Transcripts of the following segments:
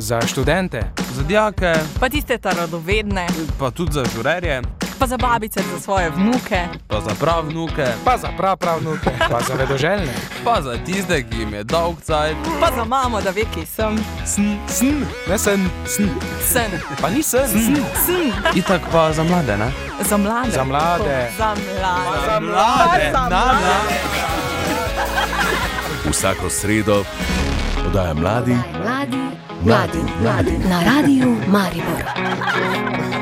Za študente, za dijake, pa tiste radovedne, pa tudi za žurerje, pa za babice, za svoje vnuke, pa za prav vnuke, pa za prav prav vnuke, pa za vedoželjne, pa za tiste, ki jim je dolg cajt, pa za mamo, da ve, ki sem. Sn, sn, ne sen, sn. Sen. Pa ni sen, sn. sn. Itak pa za mlade, ne? Za mlade. Za mlade. Za mlade. Za mlade. Za mlade. Vsako sredo podaja mladi, mladi, mladi, mladi na radiju Maribor.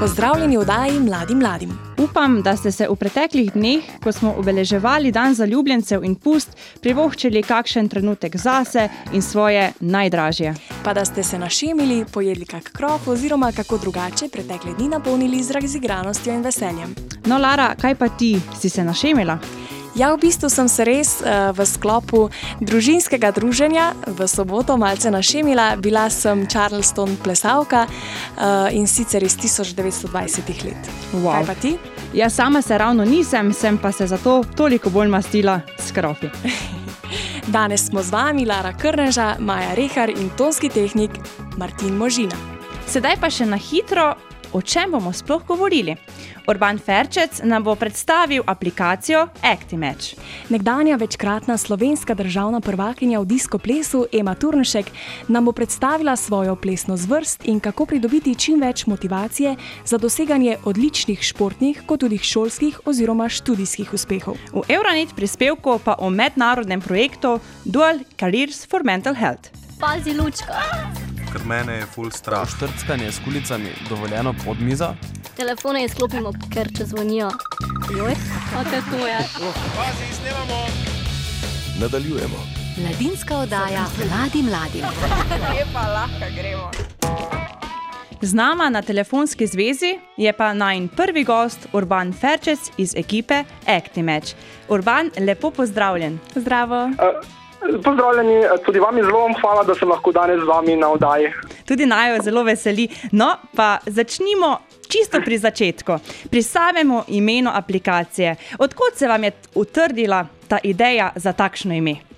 Pozdravljeni v oddaji Mladim mladim. Upam, da ste se v preteklih dneh, ko smo obeleževali Dan zaljubljencev in pust, privoščili kakšen trenutek zase in svoje najdražje. Pa da ste se našemili, pojedli kak krop oziroma kako drugače pretekle dni napolnili z razigranostjo in veseljem. No, Lara, kaj pa ti, si se našemila? Ja, v bistvu sem se res uh, v sklopu družinskega druženja v soboto malce našemila. Bila sem Charleston plesalka uh, in sicer iz 1920 let. Wow. Kaj pa ti? Ja, sama se ravno nisem, sem pa se zato toliko bolj mastila s kropi. Danes smo z vami Lara Krneža, Maja Rehar in tonski tehnik Martin Možina. Sedaj pa še na hitro, o čem bomo sploh govorili. Urban Ferčec nam bo predstavil aplikacijo ActiMatch. Nekdanja večkratna slovenska državna prvakinja v disko plesu Ema Turnšek nam bo predstavila svojo plesno zvrst in kako pridobiti čim več motivacije za doseganje odličnih športnih, kot tudi šolskih oziroma študijskih uspehov. V Euronet prispevku pa o mednarodnem projektu Dual Careers for Mental Health. Pazi, lučka. Ker mene je full strah. Štrckanje s kulicami dovoljeno pod mizo. Telefone izklopimo, ker če zvonijo. Joj, kako to je? Pazi, snemamo. Nadaljujemo. Mladinska oddaja Mladi mladim. Lepa, lahko gremo. Z nama na telefonski zvezi je pa najn prvi gost Urban Ferčec iz ekipe ActiMatch. Urban, lepo pozdravljen. Zdravo. Uh, pozdravljeni, tudi vam je zelo hvala, da sem lahko danes z vami na oddaji. Tudi naj jo zelo veseli. No, pa začnimo čisto pri začetku, pri samem imenu aplikacije. Odkud se vam je utrdila ta ideja za takšno ime?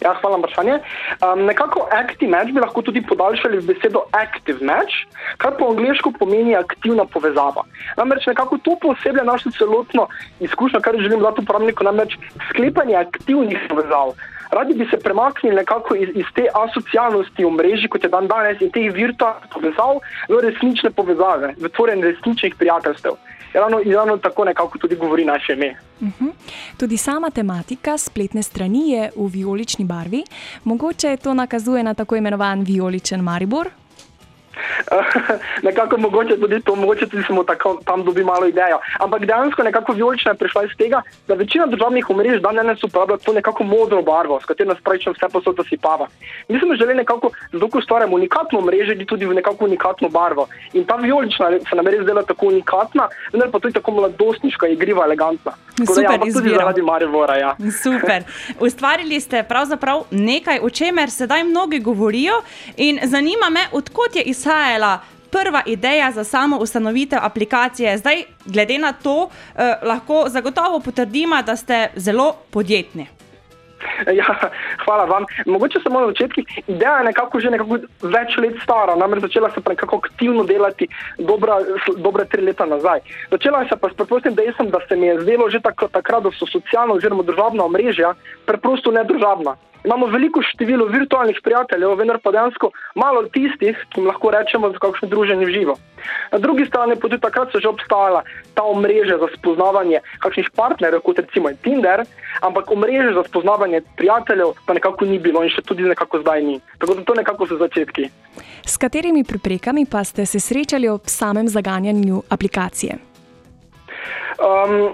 Ja, hvala za vprašanje. Um, nekako active match bi lahko tudi podaljšali v besedo active match, kar po angliško pomeni aktivna povezava. Namreč nekako to posebej našo celotno izkušnjo, kar želim dati uporabniku, namreč sklepanje aktivnih povezav. Radi bi se premaknili nekako iz, iz te asocialnosti v mreži, kot je dan danes, in teh virtualnih povezav v resnične povezave, v tvorenje resničnih prijateljstev. Ravno, ravno tako nekako tudi govori naše ime. Uh -huh. Tudi sama tematika spletne strani je v vijolični barvi. Mogoče to nakazuje na tako imenovan vijoličen Maribor. nekako mogoče tudi to, mogoče tudi smo tako, tam dobili malo idejo. Ampak dejansko nekako vijolična je prišla iz tega, da večina državnih omrežij danes uporablja to nekako modro barvo, s katero nas pravično vse posod zasipava. Mi smo želeli nekako, zato ko ustvarjamo unikatno mrežo, tudi v nekako unikatno barvo. In ta vijolična se nam res zdela tako unikatna, vendar pa tudi tako mladostniška, igriva, elegantna. Super, da, ja, tudi zaradi Marivora. Ja. Super. Ustvarili ste pravzaprav nekaj, o čemer sedaj mnogi govorijo in zanima me, odkot je izhajalo izhajala prva ideja za samo ustanovitev aplikacije. Zdaj, glede na to, eh, lahko zagotovo potrdimo, da ste zelo podjetni. Ja, hvala vam. Mogoče samo na začetku. Ideja je nekako že nekako več let stara, namreč začela se nekako aktivno delati dobra, dobre tri leta nazaj. Začela se pa s preprostim dejstvom, da se mi je zdelo že takrat, da so socialna oziroma državna omrežja preprosto nedržavna. Imamo veliko število virtualnih prijateljev, vendar pa dejansko malo tistih, ki jim lahko rečemo, za kakšno druženje v živo. Na drugi strani pa tudi takrat so že obstajala ta omrežja za spoznavanje kakšnih partnerjev, kot recimo Tinder, ampak omrežje za spoznavanje prijateljev pa nekako ni bilo in še tudi nekako zdaj ni. Tako da to nekako so začetki. S katerimi preprekami pa ste se srečali ob samem zaganjanju aplikacije? Um,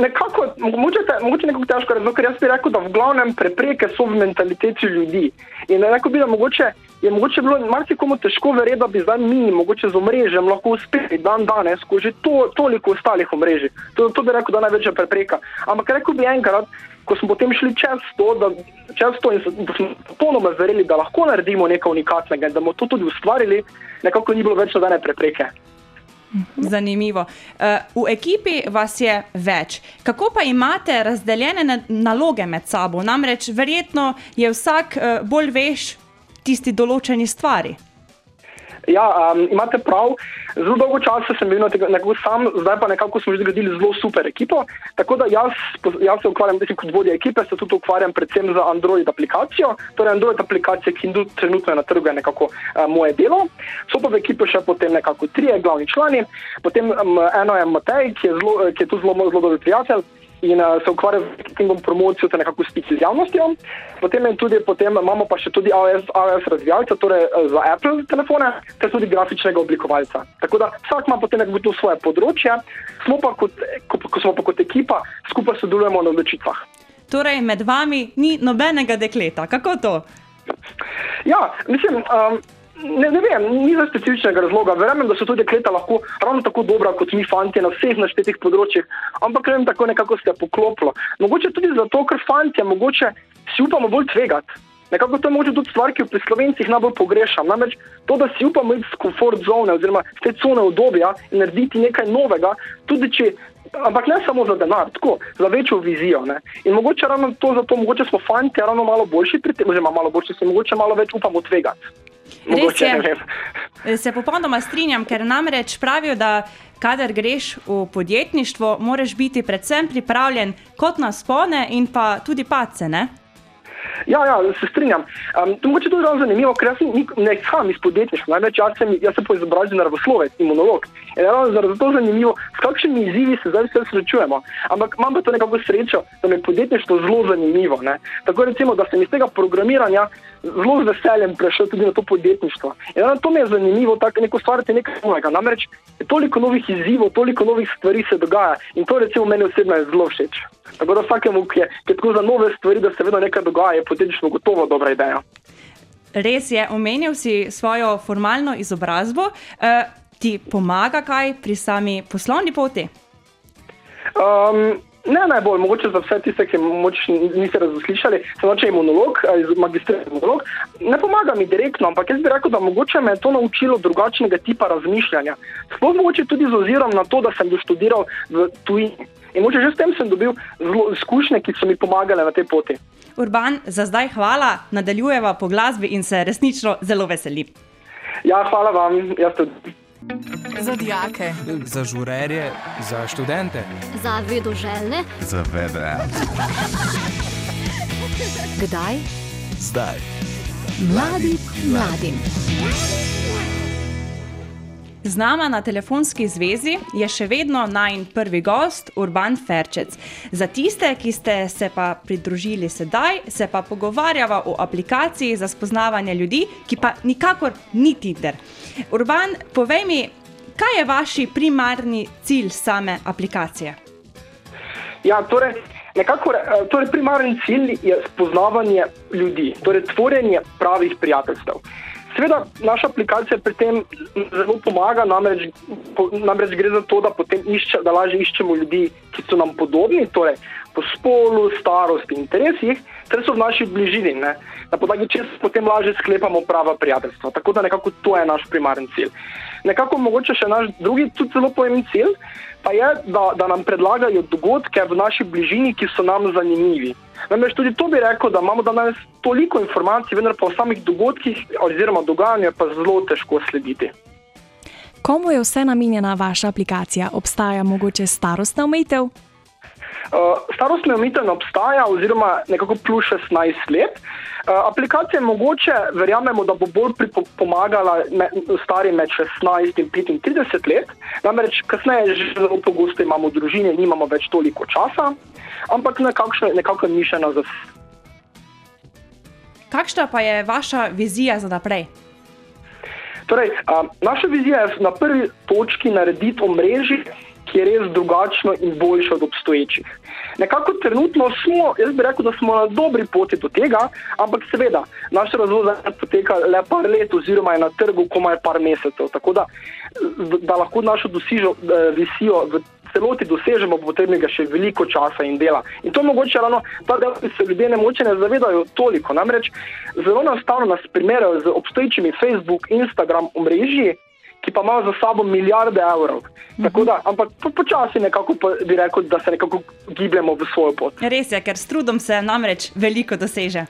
nekako, mogoče, mogoče nekako težko reči, ker jaz bi rekel, da v glavnem prepreke so v mentaliteti ljudi. In rekel bi, da mogoče, je mogoče bilo marsikomu težko verjeti, da bi zdaj mi, mogoče z omrežjem, lahko uspeli dan danes, ko že to, toliko ostalih omrežij. To, to bi rekel, da je največja prepreka. Ampak rekel bi enkrat, ko smo potem šli čez to, da, čez to in da smo popolnoma verjeli, da lahko naredimo nekaj unikatnega in da bomo to tudi ustvarili, nekako ni bilo več nobene prepreke. Zanimivo. Eh, V ekipi vas je več. Kako pa imate razdeljene na- naloge med sabo? Namreč verjetno je vsak eh, bolj veš tisti določeni stvari. Ja, um, imate prav. Zelo dolgo časa sem bil na tega- sam, zdaj pa nekako smo že zgradili zelo super ekipo. Tako da jaz, jaz se ukvarjam mislim, kot vodja ekipe, se tudi ukvarjam predvsem z Android aplikacijo. Torej, Android aplikacija, ki trenutno je na trgu, je nekako uh, moje delo. So pa v ekipi še potem nekako trije glavni člani. Potem um, eno je Matej, ki je, zelo, ki je tu zelo, zelo dober prijatelj. In uh, se ukvarja z marketingom, promocijo, ter nekako stiki z javnostjo. Potem, tudi, potem imamo pa še tudi iOS, iOS razvijalca, torej uh, za Apple telefone, ter tudi grafičnega oblikovalca. Tako da vsak ima potem nekako to svoje področje, smo pa kot, ko, ko smo pa kot ekipa skupaj sodelujemo na odločitvah. Torej, med vami ni nobenega dekleta. Kako to? Ja, mislim, um, ne, ne vem, ni za specifičnega razloga. Verjamem, da so tudi dekleta lahko ravno tako dobra kot mi, fanti, na vseh naštetih področjih, ampak ne vem, tako nekako se je poklopilo. Mogoče tudi zato, ker fanti, mogoče si upamo bolj tvegati. Nekako to je možno tudi stvar, ki jo pri slovencih najbolj pogrešam. Namreč to, da si upamo iz komfort zone oziroma iz te cone obdobja in narediti nekaj novega, tudi če. Ampak ne samo za denar, tako za večjo vizijo. Ne? In mogoče ravno to, zato mogoče smo fanti ravno malo boljši pri tem, oziroma malo boljši, se mogoče malo več upamo tvegati. Mogoče, je. Se popolnoma strinjam, ker namreč pravijo, da kadar greš v podjetništvo, moraš biti predvsem pripravljen kot na spone in pa tudi pace. Ne? Ja, ja, se strinjam. Um, to mogoče tudi ravno zanimivo, ker jaz nik- ne izhajam iz podjetništva. Namreč jaz sem, jaz sem po izobrazbi naravoslovec, imunolog. In ravno zaradi to zanimivo, s kakšnimi izzivi se zdaj vse srečujemo. Ampak imam pa to nekako srečo, da mi je podjetništvo zelo zanimivo. Ne? Tako recimo, da sem iz tega programiranja zelo z veseljem prešel tudi na to podjetništvo. In ravno to mi je zanimivo, tako neko stvariti nekaj novega. Namreč je toliko novih izzivov, toliko novih stvari se dogaja in to recimo meni osebno je zelo všeč. Tako da vsakemu, ki je, ki je tako za nove stvari, da se vedno nekaj dogaja, je podjetništvo gotovo dobra ideja. Res je, omenil si svojo formalno izobrazbo. Eh, ti pomaga kaj pri sami poslovni poti? Um, ne najbolj, mogoče za vse tiste, ki niste razslišali, sem noče imunolog, magistriran imunolog. Ne pomaga mi direktno, ampak jaz bi rekel, da mogoče me je to naučilo drugačnega tipa razmišljanja. Sploh mogoče tudi z ozirom na to, da sem doštudiral v tujini. In mogoče že s tem sem dobil zelo izkušnje, ki so mi pomagale na tej poti. Urban, za zdaj hvala, nadaljujeva po glasbi in se resnično zelo veselim. Ja, hvala vam, jaz tudi. Za dijake, za žurerje, za študente, Za vedoželjne, Za vedre. Kdaj? Zdaj. Mladi mladim. Z nama na telefonski zvezi je še vedno najn prvi gost, Urban Ferčec. Za tiste, ki ste se pa pridružili sedaj, se pa pogovarjava o aplikaciji za spoznavanje ljudi, ki pa nikakor ni Tinder. Urban, povej mi, kaj je vaš primarni cilj same aplikacije? Ja, torej, nekako, eh, torej primarni cilj je spoznavanje ljudi, torej tvorjenje pravih prijateljstev. Seveda, naša aplikacija pri tem zelo pomaga, namreč, po, namreč gre za to, da, potem išče, da lažje iščemo ljudi, ki so nam podobni, torej po spolu, starosti, interesih, ter so v naši bližini. Ne? Na podlagi česa potem lažje sklepamo prava prijateljstva. Tako da nekako to je naš primarni cilj. Nekako mogoče še naš drugi, tudi zelo pomemben cilj, pa je, da, da nam predlagajo dogodke v naši bližini, ki so nam zanimivi. Namreč tudi to bi rekel, da imamo danes toliko informacij, vendar pa o samih dogodkih oziroma dogajanju je pa zelo težko slediti. Komu je vse namenjena vaša aplikacija? Obstaja mogoče starostna omejitev? Uh, starostna omejitev ne obstaja, oziroma nekako plus 16 let. Uh, aplikacija je mogoče, verjamemo, da bo bolj pomagala me, starim med 16 in 35 let, namreč kasneje že zelo pogosto imamo družine, nimamo več toliko časa, ampak nekakšno, nekako je mišljena za vse. Kakšna pa je vaša vizija za naprej? Torej, a, naša vizija je na prvi točki narediti omrežje, ki je res drugačno in boljše od obstoječih. Nekako trenutno smo, jaz bi rekel, da smo na dobri poti do tega, ampak seveda, naš razvoj zdaj poteka le par let, oziroma je na trgu komaj par mesecev. Tako da, da lahko našo dosižo, eh, visijo v celoti dosežemo, bo potrebnega še veliko časa in dela. In to mogoče ravno ta del, ki se ljudje ne moče ne zavedajo toliko. Namreč zelo enostavno nas primerjajo z obstoječimi Facebook, Instagram omrežji, ki pa imajo za sabo milijarde evrov. Tako da, ampak po, počasi nekako pa bi rekel, da se nekako gibljemo v svojo pot. Res je, ker s trudom se namreč veliko doseže.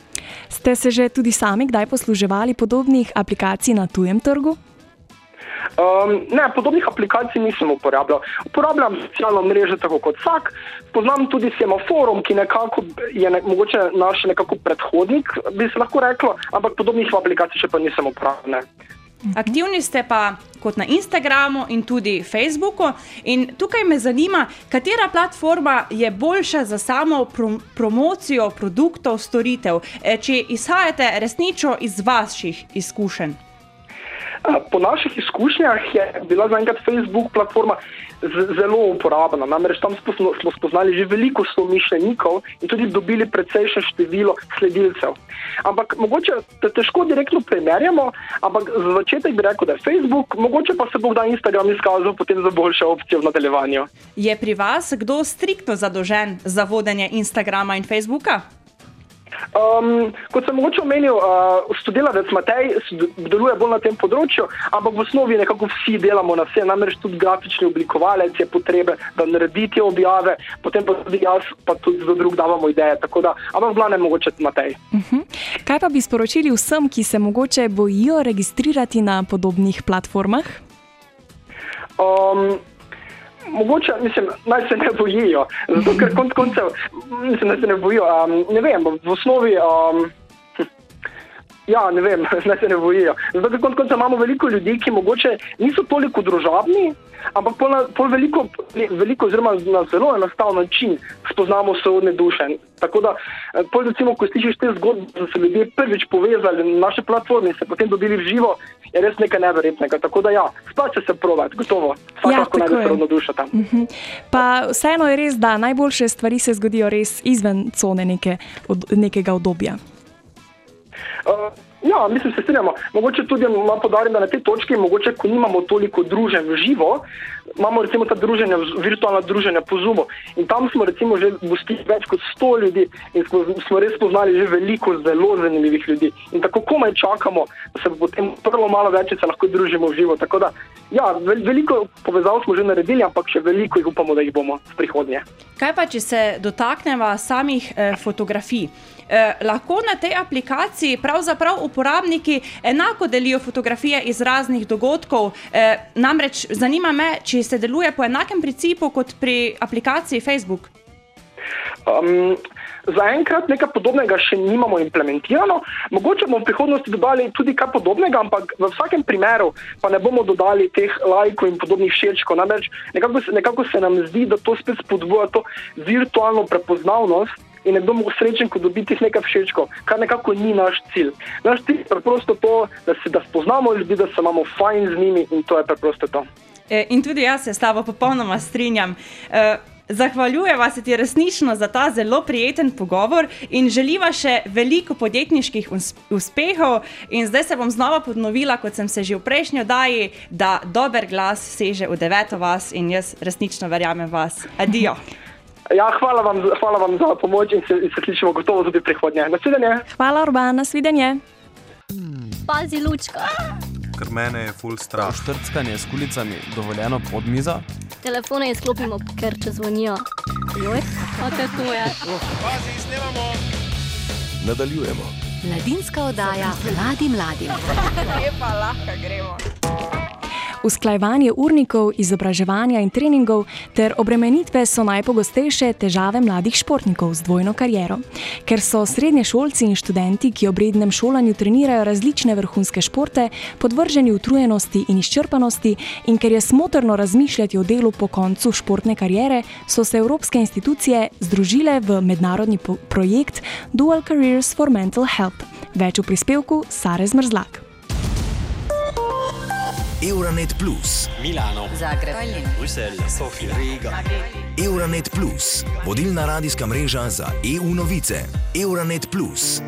Ste se že tudi sami kdaj posluževali podobnih aplikacij na tujem trgu? Um, ne, podobnih aplikacij nisem uporabljal. Uporabljam socialno mrežo tako kot vsak. Poznam tudi semaforum, ki nekako je ne, mogoče naš nekako predhodnik, bi se lahko reklo, ampak podobnih aplikacij še pa nisem uporabljal. Ne. Aktivni ste pa kot na Instagramu in tudi Facebooku. In tukaj me zanima, katera platforma je boljša za samo prom promocijo produktov, storitev, eh, če izhajate resnično iz vaših izkušenj. Po naših izkušnjah je bila zaenkrat Facebook platforma zelo uporabna. Namreč tam smo, spoznali že veliko somišljenikov in tudi dobili precejšen število sledilcev. Ampak mogoče te težko direktno primerjamo, ampak za začetek bi rekel, da je Facebook, mogoče pa se bo kdaj Instagram izkazal potem za boljšo opcijo v nadaljevanju. Je pri vas kdo striktno zadolžen za vodenje Instagrama in Facebooka? Um, kot sem mogoče omenil, uh, študiravec Matej sod- deluje bolj na tem področju, ampak v osnovi nekako vsi delamo na vse, namreč tudi grafični oblikovalec je potrebe, da naredi te objave, potem pa tudi jaz, pa tudi za drug davamo ideje. tako Da, ampak v glavnem mogoče Matej. Kaj pa bi sporočili vsem, ki se mogoče bojijo registrirati na podobnih platformah? Um, mogoče, mislim, naj se ne bojijo, zato ker konc koncev, mislim, da se ne bojijo. Um, ne vem, v osnovi. Um, Ja, ne vem, naj se ne bojijo. Zato, ker konec koncev imamo veliko ljudi, ki mogoče niso toliko družabni, ampak pol, na- pol veliko, veliko, oziroma na zelo enostaven način spoznamo sorodne duše. Tako da, eh, pol recimo, ko slišiš te zgodbe, da so se ljudje prvič povezali na naše platforme in se potem dobili v živo, je res nekaj neverjetnega. Tako da, ja, splača se provat, gotovo. Vsak Ja, lahko najde dušo tam. Mhm. Pa vseeno je res, da najboljše stvari se zgodijo res izven cone neke, od, nekega obdobja. Uh, ja, mislim, se strinjamo. Mogoče tudi malo podarim, da na tej točki, mogoče, ko nimamo toliko druženj v živo, imamo recimo ta druženja, virtualna druženja po Zoomu. In tam smo recimo že gostili več kot 100 ljudi in smo, smo res poznali že veliko zelo zanimivih ljudi. In tako komaj čakamo, da se potem prvo malo več in se lahko družimo v živo. Tako da, ja, vel, veliko povezav smo že naredili, ampak še veliko jih upamo, da jih bomo v prihodnje. Kaj pa, če se dotaknemo samih eh, fotografij? Eh, lahko na tej aplikaciji pravzaprav uporabniki enako delijo fotografije iz raznih dogodkov. Eh, namreč zanima me, če se deluje po enakem principu kot pri aplikaciji Facebook. Um, Zaenkrat nekaj podobnega še nimamo implementirano, mogoče bomo v prihodnosti dodali tudi kaj podobnega, ampak v vsakem primeru pa ne bomo dodali teh lajkov in podobnih všečkov. Namreč nekako, se- nekako se nam zdi, da to spet spodbuja to virtualno prepoznavnost in nekdo bo srečen, ko dobi teh nekaj všečkov, kar nekako ni naš cilj. Naš cilj je preprosto to, da se da spoznamo ljudi, da se imamo fajn z njimi in to je preprosto to. Eh, In tudi jaz se s tabo popolnoma strinjam. Eh, Zahvaljujeva se ti resnično za ta zelo prijeten pogovor in želiva še veliko podjetniških us- uspehov. In zdaj se bom znova ponovila, kot sem se že v prejšnji oddaji, da dober glas seže v deveto vas in jaz resnično verjamem vas. Adijo. Ja, hvala vam, hvala vam za pomoč in se, in se slišimo gotovo tudi prihodnje. Nasvidenje. Hvala, Urban, nasvidenje. Pazi, lučka. Ker mene je full strah. Štrckanje s kulicami dovoljeno pod mizo. Telefone izklopimo, ker če zvonijo. Joj, kaj to je? Pazi, snemamo. Nadaljujemo. Mladinska oddaja Mladi mladim. Lepa, lahko gremo. Usklajevanje urnikov, izobraževanja in treningov ter obremenitve so najpogostejše težave mladih športnikov z dvojno kariero. Ker so srednješolci in študenti, ki ob rednem šolanju trenirajo različne vrhunske športe, podvrženi utrujenosti in izčrpanosti, in ker je smotrno razmišljati o delu po koncu športne kariere, so se evropske institucije združile v mednarodni projekt Dual Careers for Mental Health. Več v prispevku Sare Zmrzlak. Euronet Plus, Milano, Zagreb, Bruselj, Sofija, Riga. Euronet Plus, vodilna radijska mreža za EU novice. Euronet Plus,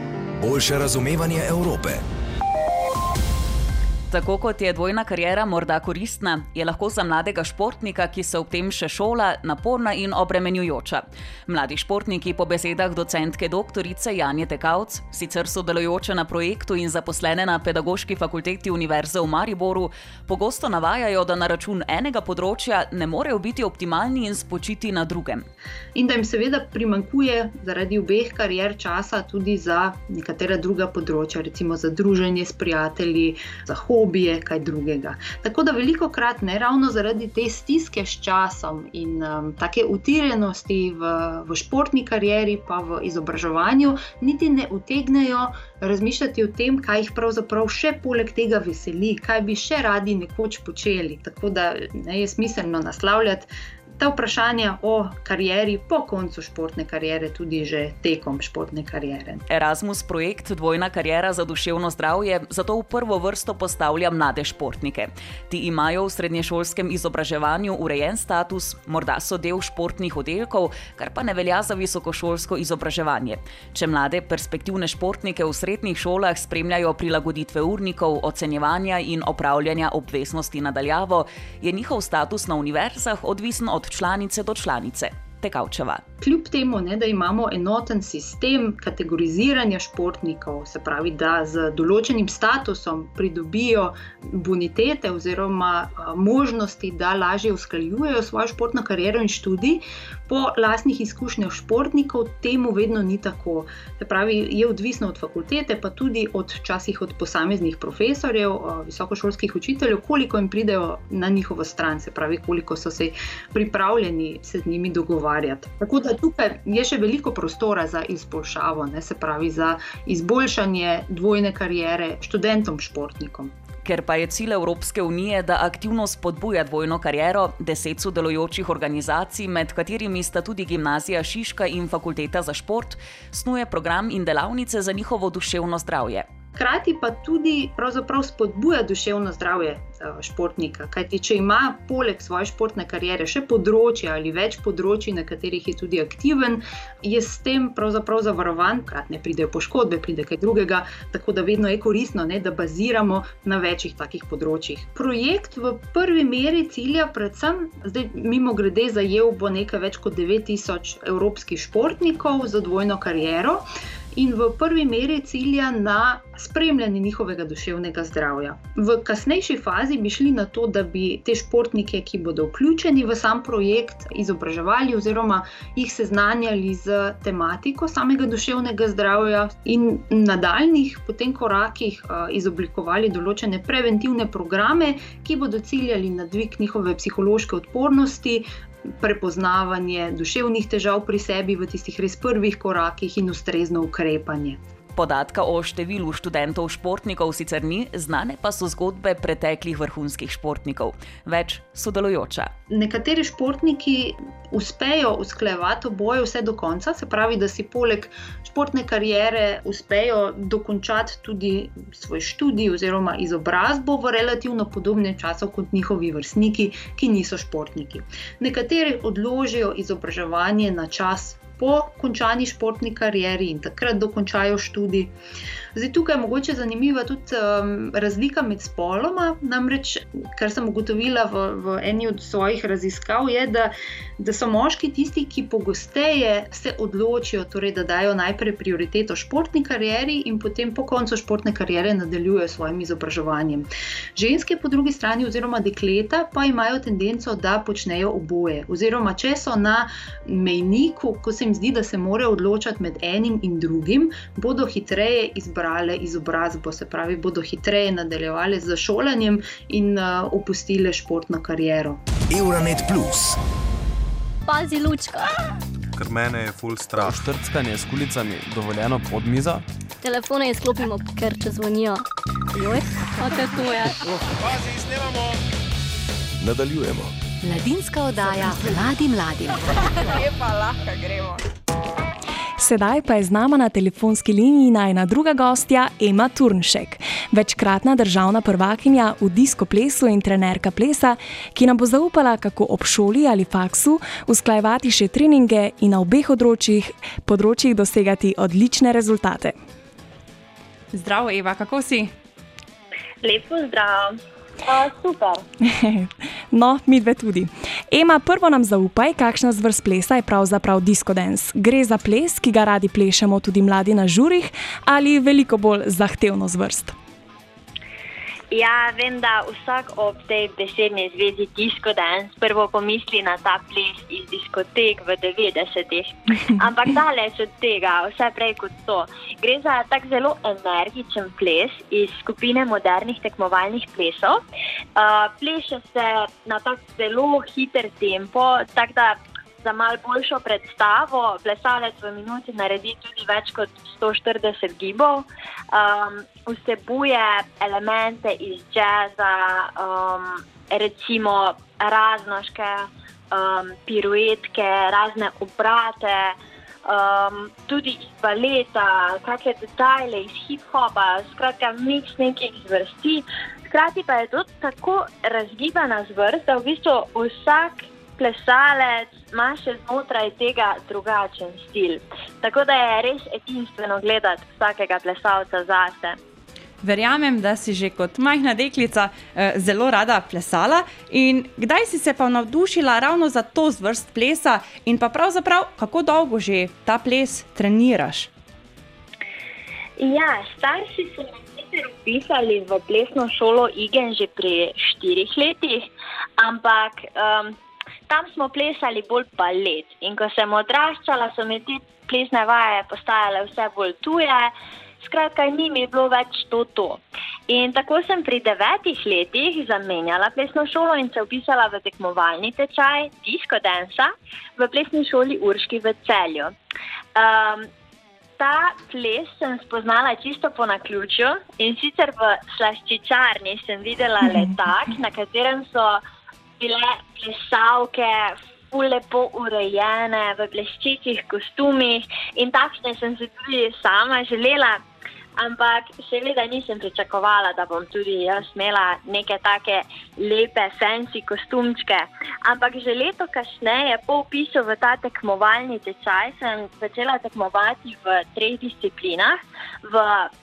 boljše razumevanje Evrope. Tako kot je dvojna karijera morda koristna, je lahko za mladega športnika, ki se ob tem še šola, naporna in obremenjujoča. Mladi športniki, po besedah docentke dr. Janje Tekavc, sicer sodelujoče na projektu in zaposlene na Pedagoški fakulteti Univerze v Mariboru, pogosto navajajo, da na račun enega področja ne morejo biti optimalni in spočiti na drugem. In da jim seveda primankuje zaradi obeh karier časa tudi za nekatera druga področja, recimo za druženje s prijatelji, za hobije, kaj drugega. Tako da veliko krat ne ravno zaradi te stiske s časom in um, take utirjenosti v, v športni karieri, pa v izobraževanju, niti ne utegnejo razmišljati o tem, kaj jih pravzaprav še poleg tega veseli, kaj bi še radi nekoč počeli. Tako da ne, je smiselno naslavljati ta vprašanja o karieri po koncu športne kariere, tudi že tekom športne kariere. Erasmus projekt Dvojna karijera za duševno zdravje zato v prvo vrsto postavlja mlade športnike. Ti imajo v srednješolskem izobraževanju urejen status, morda so del športnih oddelkov, kar pa ne velja za visokošolsko izobraževanje. Če mlade perspektivne športnike v srednjih šolah spremljajo prilagoditve urnikov, ocenjevanja in opravljanja obveznosti nadaljavo, je njihov status na univerzah odvisen od od članice do članice. Tekavčeva. Kljub temu, ne, da imamo enoten sistem kategoriziranja športnikov, se pravi, da z določenim statusom pridobijo bonitete oziroma možnosti, da lažje usklajujejo svojo športno kariero in študij, po lastnih izkušnjah športnikov temu vedno ni tako. Se pravi, je odvisno od fakultete, pa tudi od časih od posameznih profesorjev, visokošolskih učiteljev, koliko jim pridejo na njihovo stran, se pravi, koliko so se pripravljeni se z njimi dogovarjati. Tako da tukaj je še veliko prostora za izboljšavo, ne, se pravi, za izboljšanje dvojne karijere študentom, športnikom. Ker pa je cilj Evropske unije, da aktivno spodbuja dvojno kariero, deset sodelujočih organizacij, med katerimi sta tudi Gimnazija Šiška in Fakulteta za šport, snuje program in delavnice za njihovo duševno zdravje. Hkrati pa tudi spodbuja duševno zdravje eh, športnika. Kajti, če ima poleg svoje športne kariere še področje ali več področji, na katerih je tudi aktiven, je s tem pravzaprav zavarovan, krat ne pridejo poškodbe, pride kaj drugega, tako da vedno je koristno, ne, da baziramo na večjih takih področjih. Projekt v prvi meri cilja predvsem, zdaj mimo grede, zajel bo nekaj več kot 9000 evropskih športnikov za dvojno kariero in v prvi meri cilja na spremljanje njihovega duševnega zdravja. V kasnejši fazi bi šli na to, da bi te športnike, ki bodo vključeni v sam projekt, izobraževali oziroma jih seznanjali z tematiko samega duševnega zdravja in na daljnih potem korakih izoblikovali določene preventivne programe, ki bodo ciljali na dvig njihove psihološke odpornosti, prepoznavanje duševnih težav pri sebi v tistih res prvih korakih in ustrezno ukrepanje. Podatka o številu študentov športnikov sicer ni, znane pa so zgodbe preteklih vrhunskih športnikov, več sodelujoča. Nekateri športniki uspejo usklajevati oboje vse do konca, se pravi, da si poleg športne kariere uspejo dokončati tudi svoj študij oziroma izobrazbo v relativno podobnem času kot njihovi vrstniki, ki niso športniki. Nekateri odložijo izobraževanje na čas po končani športni karieri in takrat dokončajo študij. Zdaj, tukaj je mogoče zanimiva tudi um, razlika med spoloma. Namreč, kar sem ugotovila v, v eni od svojih raziskav, je, da, da so moški tisti, ki pogosteje se odločijo, torej, da dajo najprej prioriteto športni karieri in potem po koncu športne kariere nadaljujejo s svojim izobraževanjem. Ženske, po drugi strani, oziroma dekleta, pa imajo tendenco, da počnejo oboje. Oziroma, če so na mejniku, ko se jim zdi, da se morajo odločati med enim in drugim, bodo hitreje izbrale izobrazbo, se pravi, bodo hitreje nadaljevale z šolanjem in uh, opustile športno kariero. Euronet Plus. Pazi, lučka. Ker mene je full strah. Štrckanje s kulicami dovoljeno pod mizo? Telefone izklopimo, ker če zvonijo. Joj, kako to je? Pazi, snemamo. Nadaljujemo. Mladinska oddaja mladim mladim. Lepa, lahko gremo. Sedaj pa je z nama na telefonski liniji najna druga gostja, Ema Turnšek, večkratna državna prvakinja v disko plesu in trenerka plesa, ki nam bo zaupala, kako ob šoli ali faksu usklajevati še treninge in na obeh področjih, področjih dosegati odlične rezultate. Zdravo, Eva, kako si? Lepo zdrav. Uh, super. no, mi dve tudi. Ema, prvo nam zaupaj, kakšna zvrst plesa je pravzaprav disco dance. Gre za ples, ki ga radi plešemo tudi mladi na žurih, ali veliko bolj zahtevno zvrst. Ja, vem, da vsak ob tej besedni zvezi disco dance prvo pomisli na ta ples iz diskotek v 90-ih. Ampak daleč od tega, vse prej kot to. Gre za tak zelo energičen ples iz skupine modernih tekmovalnih plesov. Uh, pleše se na tak zelo hiter tempo, tako da za malo boljšo predstavo. Plesalec v minuti naredi tudi več kot 140 gibov, um, vsebuje elemente iz jazza, um, recimo raznoške um, piruetke, razne obrate. Um, tudi iz baleta, kakšne detajle iz hip-hopa, skratka, miks nekih zvrsti. Hkrati pa je to tako razgibana zvrst, da v bistvu vsak plesalec ima še znotraj tega drugačen stil. Tako da je res edinstveno gledati vsakega plesalca zase. Verjamem, da si že kot majhna deklica eh, zelo rada plesala. In kdaj si se pa navdušila ravno za to zvrst plesa, in pa pravzaprav kako dolgo že ta ples treniraš? Ja, starši so me sicer upisali v plesno šolo Igen že pri štirih letih, ampak um, tam smo plesali bolj balet. In ko sem odraščala, so mi te plesne vaje postajale vse bolj tuje, skratka, ni mi bilo več to. to. In tako sem pri devetih letih zamenjala plesno šolo in se upisala v tekmovalni tečaj Disco Densa v plesni šoli Urški v celju. Um, Ta ples sem spoznala čisto po naključju in sicer v slaščičarni sem videla letak, na katerem so bile plesalke, lepo urejene v bleščečih kostumih in takšne sem se tudi sama želela. Ampak seveda nisem pričakovala, da bom tudi jaz imela neke take lepe, fancy kostumčke. Ampak že leto kasneje, po upisu v ta tekmovalni tečaj, sem začela tekmovati v treh disciplinah: v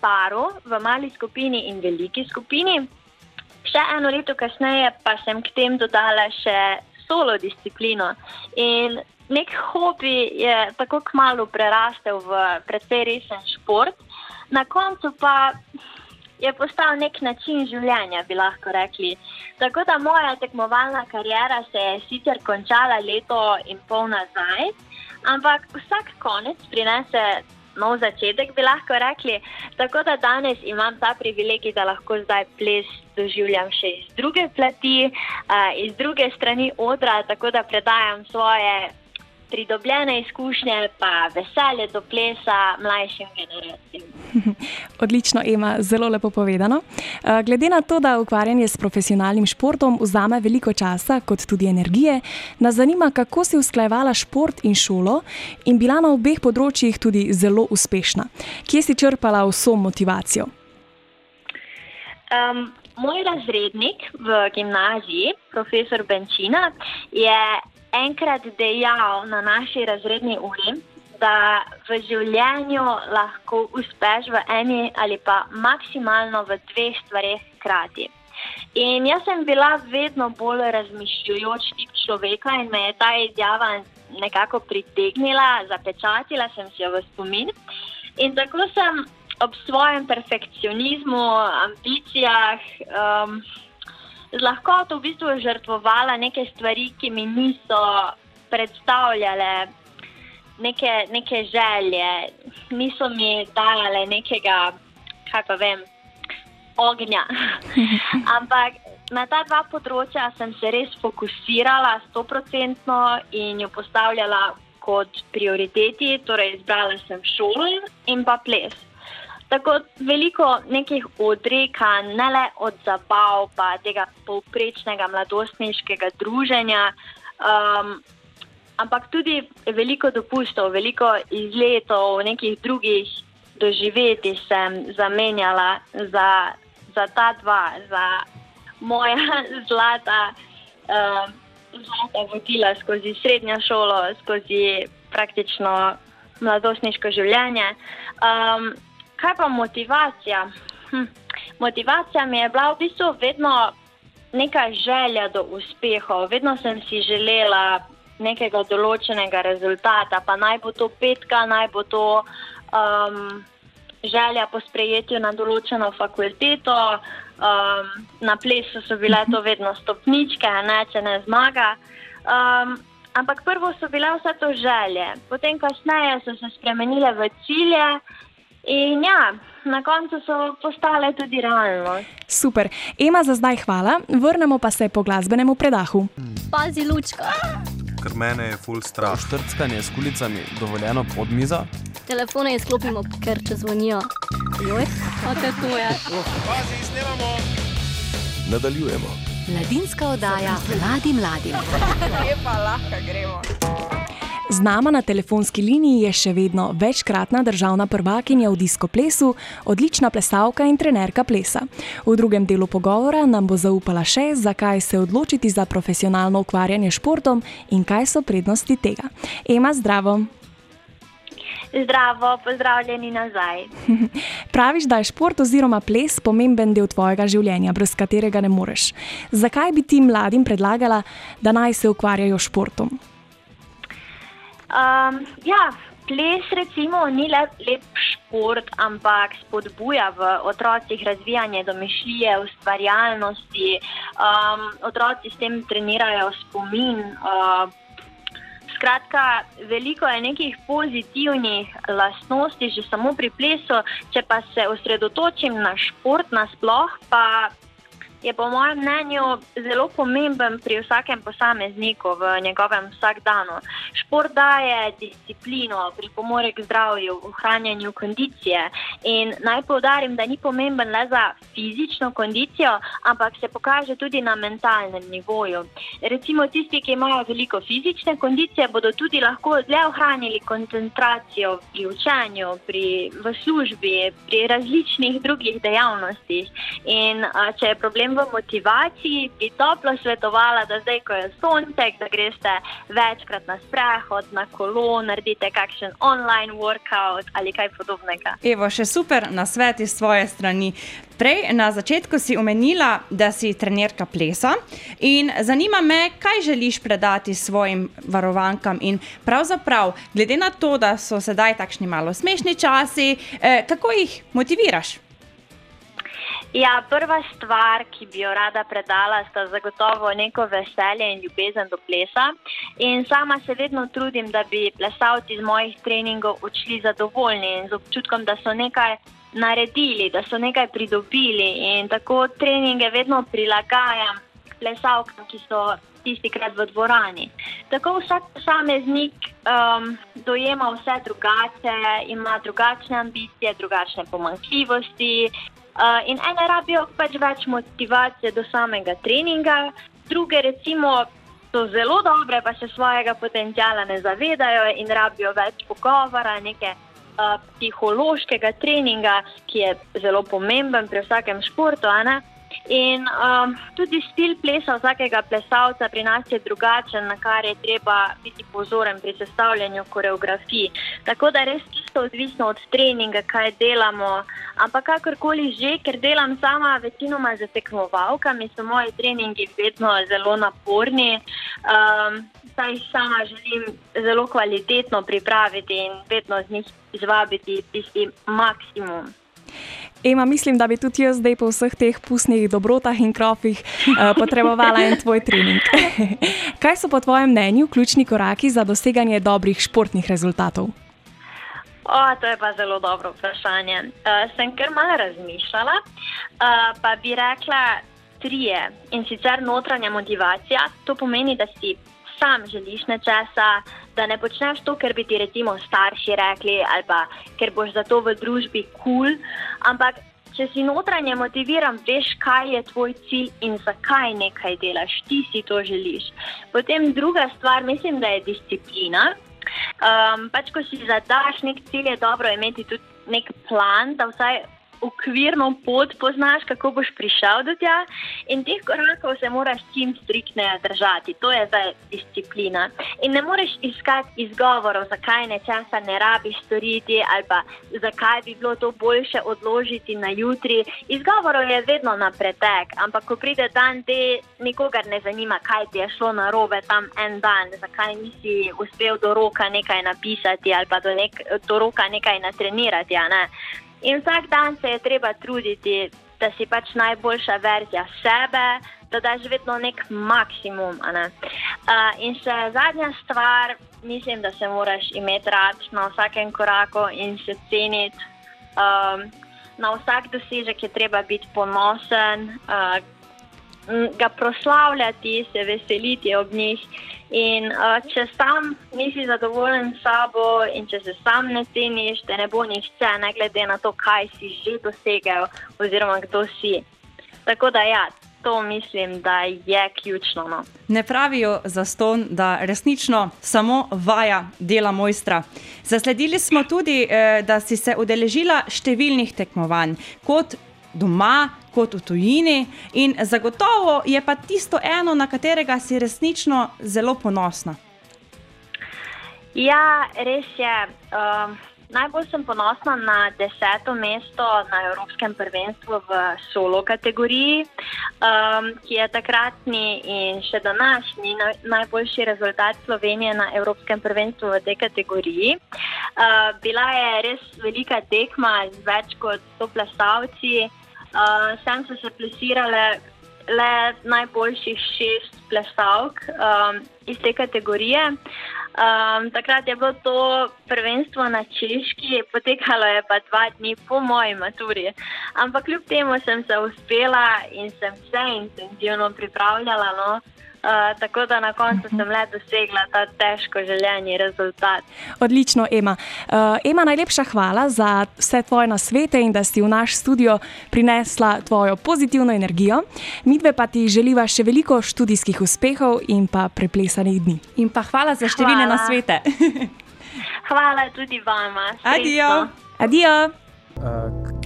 paru, v mali skupini in veliki skupini. Še eno leto kasneje pa sem k tem dodala še solo disciplino. In nek hobi je tako kmalo prerastel v precej resen šport, na koncu pa je postal nek način življenja, bi lahko rekli. Tako da moja tekmovalna karijera se je sicer končala leto in pol nazaj, ampak vsak konec prinese nov začetek, bi lahko rekli. Tako da danes imam ta privilegij, da lahko zdaj ples doživljam še iz druge plati, uh, iz druge strani odra, tako da predajam svoje pridobljene izkušnje, pa veselje do plesa mlajšim generacijam. Odlično, Ema, zelo lepo povedano. Eh, glede na to, da ukvarjanje s profesionalnim športom vzame veliko časa, kot tudi energije, nas zanima, kako si usklajevala šport in šolo in bila na obeh področjih tudi zelo uspešna. Kje si črpala vso motivacijo? Um, moj razrednik v gimnaziji, profesor Benčina, je enkrat dejal na naši razredni uri, da v življenju lahko uspeš v eni ali pa maksimalno v dveh stvareh hkrati. In jaz sem bila vedno bolj razmišljujoč tip človeka in me je ta izjava nekako pritegnila, zapečatila sem si jo v spomin. In tako sem ob svojem perfekcionizmu, ambicijah. Um, z lahkoto v bistvu žrtvovala neke stvari, ki mi niso predstavljale neke, neke želje, niso mi dajale nekega, kaj pa vem, ognja. Ampak na ta dva področja sem se res fokusirala, stoprocentno in jo postavljala kot prioriteti, torej izbrala sem šolo in pa ples. Tako veliko nekih odrekanj, ne le od zabav, pa tega povprečnega mladostniškega druženja, um, ampak tudi veliko dopustov, veliko izletov, nekih drugih doživetij sem zamenjala za, za ta dva, za moja zlata, um, zlata vodila skozi srednjo šolo, skozi praktično mladostniško življenje. Um, kaj pa motivacija? Hm. motivacija mi je bila v bistvu vedno neka želja do uspehov. Vedno sem si želela nekega določenega rezultata, pa naj bo to petka, naj bo to um, želja po sprejetju na določeno fakulteto. Um, na plesu so bile to vedno stopničke, ne, če ne zmaga. Um, ampak prvo so bile vse to želje, potem kasneje so se spremenile v cilje. In ja, na koncu so postale tudi realnost. Super, Ema za zdaj hvala, vrnemo pa se po glasbenemu predahu. Pazi, lučka. Ker mene je full strah. Štrckanje s kulicami dovoljeno pod mizo. Telefone izklopimo, ker če zvonijo. Joj, kako te to je? Pazi, snemamo. Nadaljujemo. Mladinska oddaja mladim mladim. Lepa, lahko gremo. Z nama na telefonski liniji je še vedno večkratna državna prvakinja v disko plesu, odlična plesalka in trenerka plesa. V drugem delu pogovora nam bo zaupala še, zakaj se odločiti za profesionalno ukvarjanje s športom in kaj so prednosti tega. Ema, zdravo! Zdravo, pozdravljeni nazaj. Praviš, da je šport oziroma ples pomemben del tvojega življenja, brez katerega ne moreš. Zakaj bi ti mladim predlagala, da naj se ukvarjajo s športom? Um, ja, ples recimo ni le lep šport, ampak spodbuja v otrocih razvijanje domišljije, ustvarjalnosti. Um, otroci s tem trenirajo spomin. Uh, skratka, veliko je nekih pozitivnih lastnosti že samo pri plesu, če pa se osredotočim na šport nasploh, pa je po mojem mnenju zelo pomemben pri vsakem posamezniku v njegovem vsakdanu. Šport daje disciplino, pripomore k zdravju, ohranjanju kondicije. In naj povdarim, da ni pomemben le za fizično kondicijo, ampak se pokaže tudi na mentalnem nivoju. Recimo tisti, ki imajo veliko fizične kondicije, bodo tudi lahko dlje ohranili koncentracijo pri učenju, pri, v službi, pri različnih drugih dejavnostih. In a, če je problem v motivaciji, bi toplo svetovala, da zdaj, ko je sonček, da greste večkrat na sprehod, na kolo, naredite kakšen online workout ali kaj podobnega. Evo, še super na svet iz svoje strani. Prej na začetku si omenila, da si trenerka plesa in zanima me, kaj želiš predati svojim varovankam. In pravzaprav, glede na to, da so sedaj takšni malo smešni časi, eh, kako jih motiviraš? Ja, prva stvar, ki bi jo rada predala, sta zagotovo neko veselje in ljubezen do plesa. In sama se vedno trudim, da bi plesalci iz mojih treningov odšli zadovoljni in z občutkom, da so nekaj naredili, da so nekaj pridobili. In tako treninge vedno prilagajam plesalkam, ki so tisti krat v dvorani. Tako vsak posameznik um, dojema vse drugače, ima drugačne ambicije, drugačne pomankljivosti. Uh, in ene rabijo pač več motivacije do samega treninga, druge recimo so zelo dobre, pa se svojega potencijala ne zavedajo in rabijo več pogovora, neke uh, psihološkega treninga, ki je zelo pomemben pri vsakem športu. In um, tudi stil plesa vsakega plesalca pri nas je drugačen, na kar je treba biti pozoren pri sestavljanju koreografij. Tako da res čisto odvisno od treninga, kaj delamo. Ampak kakorkoli že, ker delam sama večinoma za tekmovalkami, so moji treningi vedno zelo naporni. Um, saj sama želim zelo kvalitetno pripraviti in vedno z njih izvabiti tisti maksimum. Ema, mislim, da bi tudi jaz zdaj po vseh teh pustnih dobrotah in krofih uh, potrebovala en tvoj trening. Kaj so po tvojem mnenju ključni koraki za doseganje dobrih športnih rezultatov? O, to je pa zelo dobro vprašanje. Uh, sem kar malo razmišljala, uh, pa bi rekla trije. In sicer notranja motivacija, to pomeni, da si sam želiš nečesa, da ne počneš to, ker bi ti recimo starši rekli, ali pa ker boš za to v družbi kul. Cool, ampak če si notranje motiviran, veš, kaj je tvoj cilj in zakaj nekaj delaš, ti si to želiš. Potem druga stvar, mislim, da je disciplina. Um, pač, ko si zadaš nek cilj, je dobro imeti tudi nek plan, da vsaj okvirno pot poznaš, kako boš prišel do tja, in teh korakov se moraš čim striktneje držati. To je zdaj disciplina. In ne moreš iskati izgovorov, zakaj nečesa ne rabiš storiti, ali pa zakaj bi bilo to boljše odložiti na jutri. Izgovorov je vedno na pretek, ampak ko pride dan, te nikogar ne zanima, kaj ti je šlo na robe tam en dan, zakaj nisi uspel do roka nekaj napisati ali pa do, nek, do roka nekaj natrenirati. Ne? In vsak dan se je treba truditi, da si pač najboljša verzija sebe, da daš vedno nek maksimum. Ne? Uh, in še zadnja stvar, mislim, da se moraš imeti rad na vsakem koraku in se ceniti. Um, na vsak dosežek je treba biti ponosen, uh, ga proslavljati, se veseliti ob njih. In uh, če sam nisi zadovoljen s sabo in če se sam ne ceniš, te ne bo nihče, ne glede na to, kaj si že dosegel oziroma kdo si. Tako da ja. To mislim, da je ključno. No. Ne pravijo za ston, da resnično samo vaja dela mojstra. Zasledili smo tudi, eh, da si se udeležila številnih tekmovanj, kot doma, kot v tujini, in zagotovo je pa tisto eno, na katerega si resnično zelo ponosna. Ja, res je. Um... Najbolj sem ponosna na deseto mesto na Evropskem prvenstvu v solo kategoriji, um, ki je takratni in še današnji najboljši rezultat Slovenije na Evropskem prvenstvu v tej kategoriji. Uh, bila je res velika tekma z več kot 100 plesalci, uh, sem se plesirale. Le najboljših šest plesalk um, iz te kategorije. Uh, Um, takrat je bilo to prvenstvo na Češki, potekalo je pa dva dni po moji maturi. Ampak kljub temu sem se uspela in sem se intenzivno pripravljala. No? Uh, tako da na koncu sem le dosegla ta težko željeni rezultat. Odlično, Ema. Uh, Ema, najlepša hvala za vse tvoje nasvete in da si v naš studio prinesla tvojo pozitivno energijo. Mi dve pa ti želiva še veliko študijskih uspehov in pa preplesanih dni. In pa hvala za številne hvala. nasvete. hvala tudi vama. Adijo. Adijo. Uh,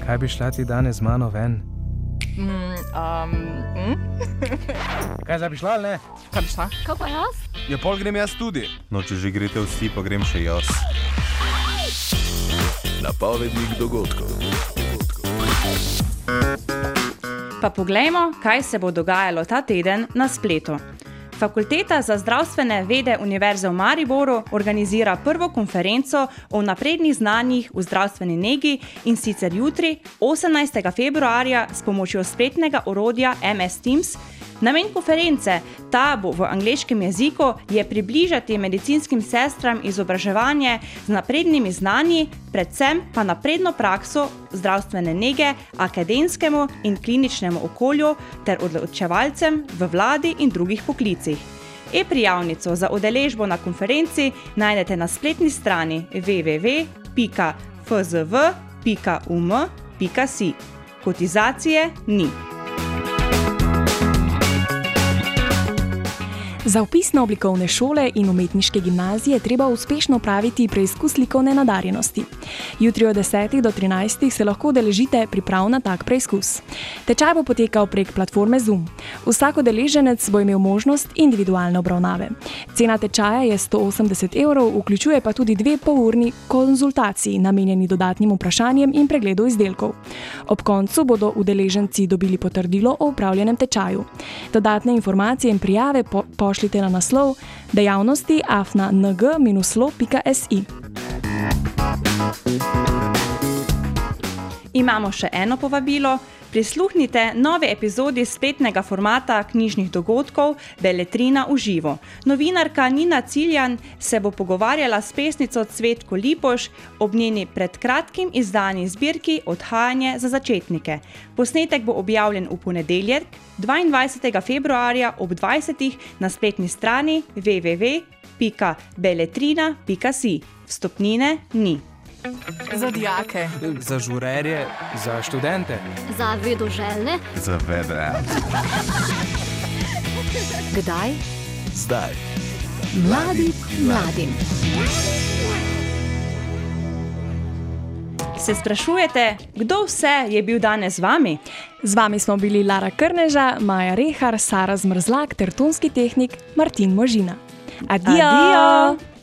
kaj bi šla ti danes z mano ven? Mm, um, mm? Kaj zdaj bi šla, ne? Kaj bi šla? Kaj pa jaz? Ja, pol grem jaz tudi. No, če že greste vsi, pa grem še jaz. Napovednik dogodkov. Pa poglejmo, kaj se bo dogajalo ta teden na spletu. Fakulteta za zdravstvene vede Univerze v Mariboru organizira prvo konferenco o naprednih znanjih v zdravstveni negi in sicer jutri, 18. februarja, s pomočjo spletnega orodja MS Teams. Namen konference, ta bo v angleškem jeziku, je približati medicinskim sestram izobraževanje z naprednimi znanji, predvsem pa napredno prakso zdravstvene nege, akademskemu in kliničnemu okolju ter odločevalcem v vladi in drugih poklicih. E-prijavnico za udeležbo na konferenci najdete na spletni strani www.fzv.um.si. Kotizacije ni. Za upis na oblikovne šole in umetniške gimnazije treba uspešno praviti preizkus likovne nadarjenosti. Jutri od 10. do 13. se lahko deležite priprav na tak preizkus. Tečaj bo potekal prek platforme Zoom. Vsak udeleženec bo imel možnost individualne obravnave. Cena tečaja je 180 evrov, vključuje pa tudi dve polurni konzultaciji, namenjeni dodatnim vprašanjem in pregledu izdelkov. Ob koncu bodo udeleženci dobili potrdilo o upravljenem tečaju. Dodatne informacije in prijave po, po pošljite na naslov dejavnosti afna.ng-lo.si. Imamo še eno povabilo. Prisluhnite nove epizodi spletnega formata knjižnih dogodkov Beletrina v živo. Novinarka Nina Ciljan se bo pogovarjala s pesnico Cvetko Lipoš ob njeni pred kratkim izdani zbirki Odhajanje za začetnike. Posnetek bo objavljen v ponedeljek, 22. februarja ob 20. na spletni strani www.beletrina.si. Vstopnine ni. Za dijake, za žurerje, za študente, za vedoželjne, za vedre. Kdaj? Zdaj. Mladi, mladim. Se sprašujete, kdo vse je bil danes z vami? Z vami smo bili Lara Krneža, Maja Rehar, Sara Zmrzlak ter tonski tehnik Martin Možina. Adijo! Adijo!